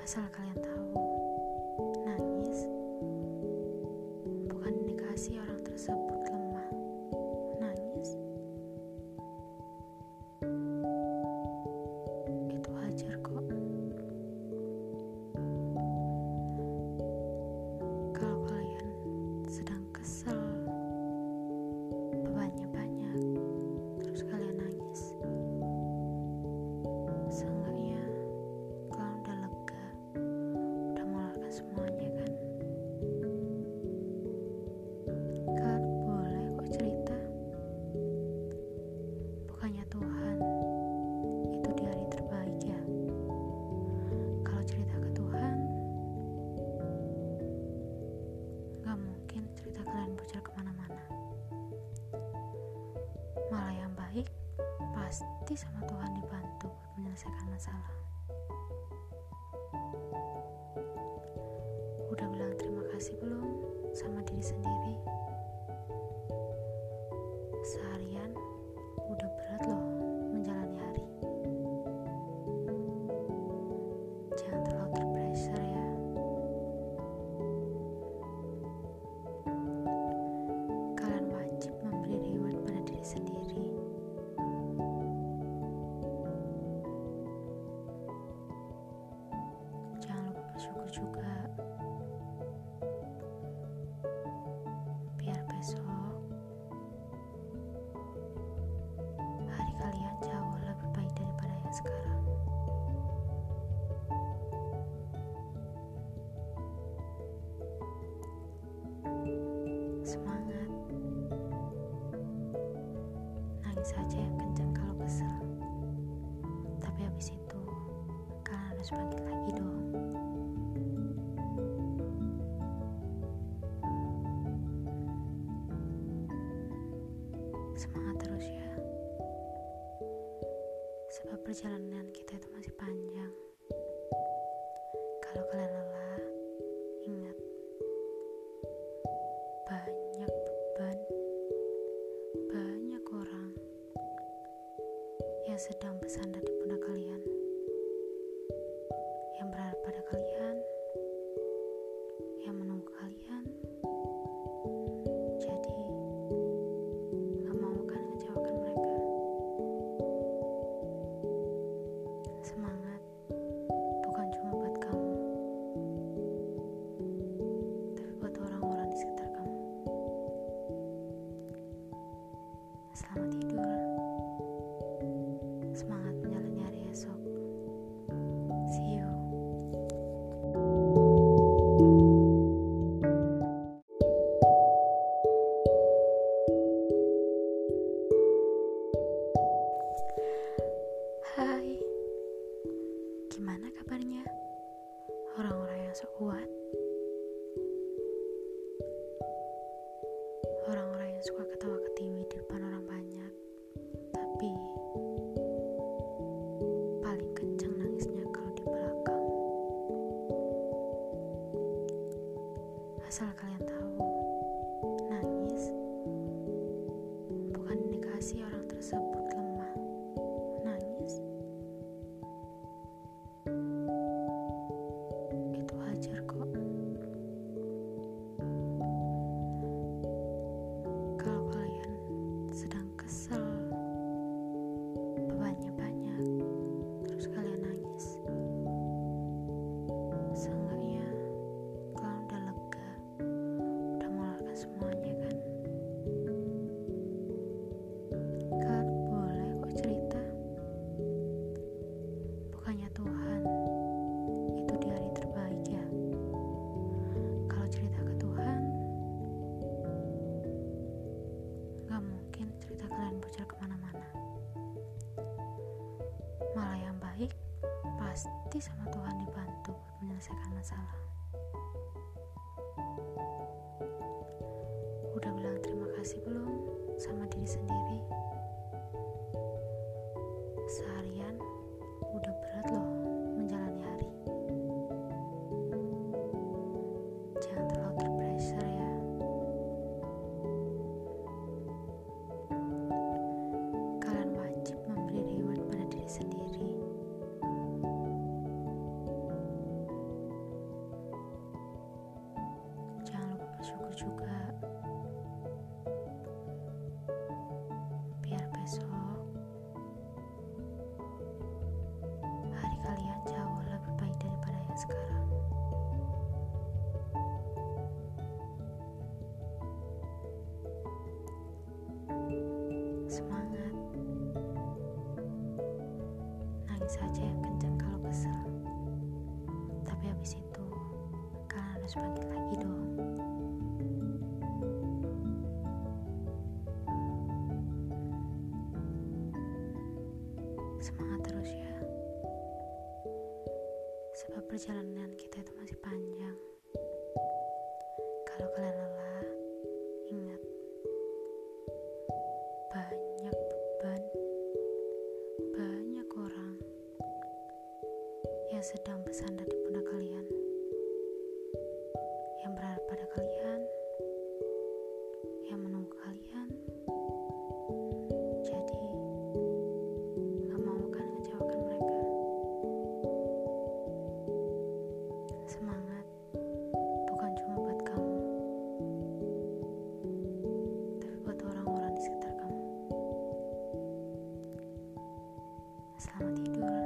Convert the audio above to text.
Asal kalian tahu. pasti sama Tuhan dibantu menyelesaikan masalah. Udah bilang terima kasih belum sama diri sendiri? Juga. Biar besok hari kalian jauh lebih baik daripada yang sekarang. Semangat. Nangis saja yang kencang kalau kesel. Tapi habis itu kalian harus bangkit lagi dong. Sebab perjalanan kita itu masih panjang. Kalau kalian lelah, ingat banyak beban, banyak orang yang sedang bersandar di pundak kalian, Selamat tidur. Asal kalian Malah yang baik, pasti sama Tuhan dibantu menyelesaikan masalah. Juga. Biar besok hari kalian jauh lebih baik daripada yang sekarang. Semangat. Nangis saja yang kencang kalau kesel. Tapi habis itu kalian harus bangkit lagi bahwa perjalanan kita itu masih panjang. Kalau kalian lelah, ingat banyak beban, banyak orang yang sedang bersandar di pundak kalian, yang berharap pada kalian. 萨瓦迪卡。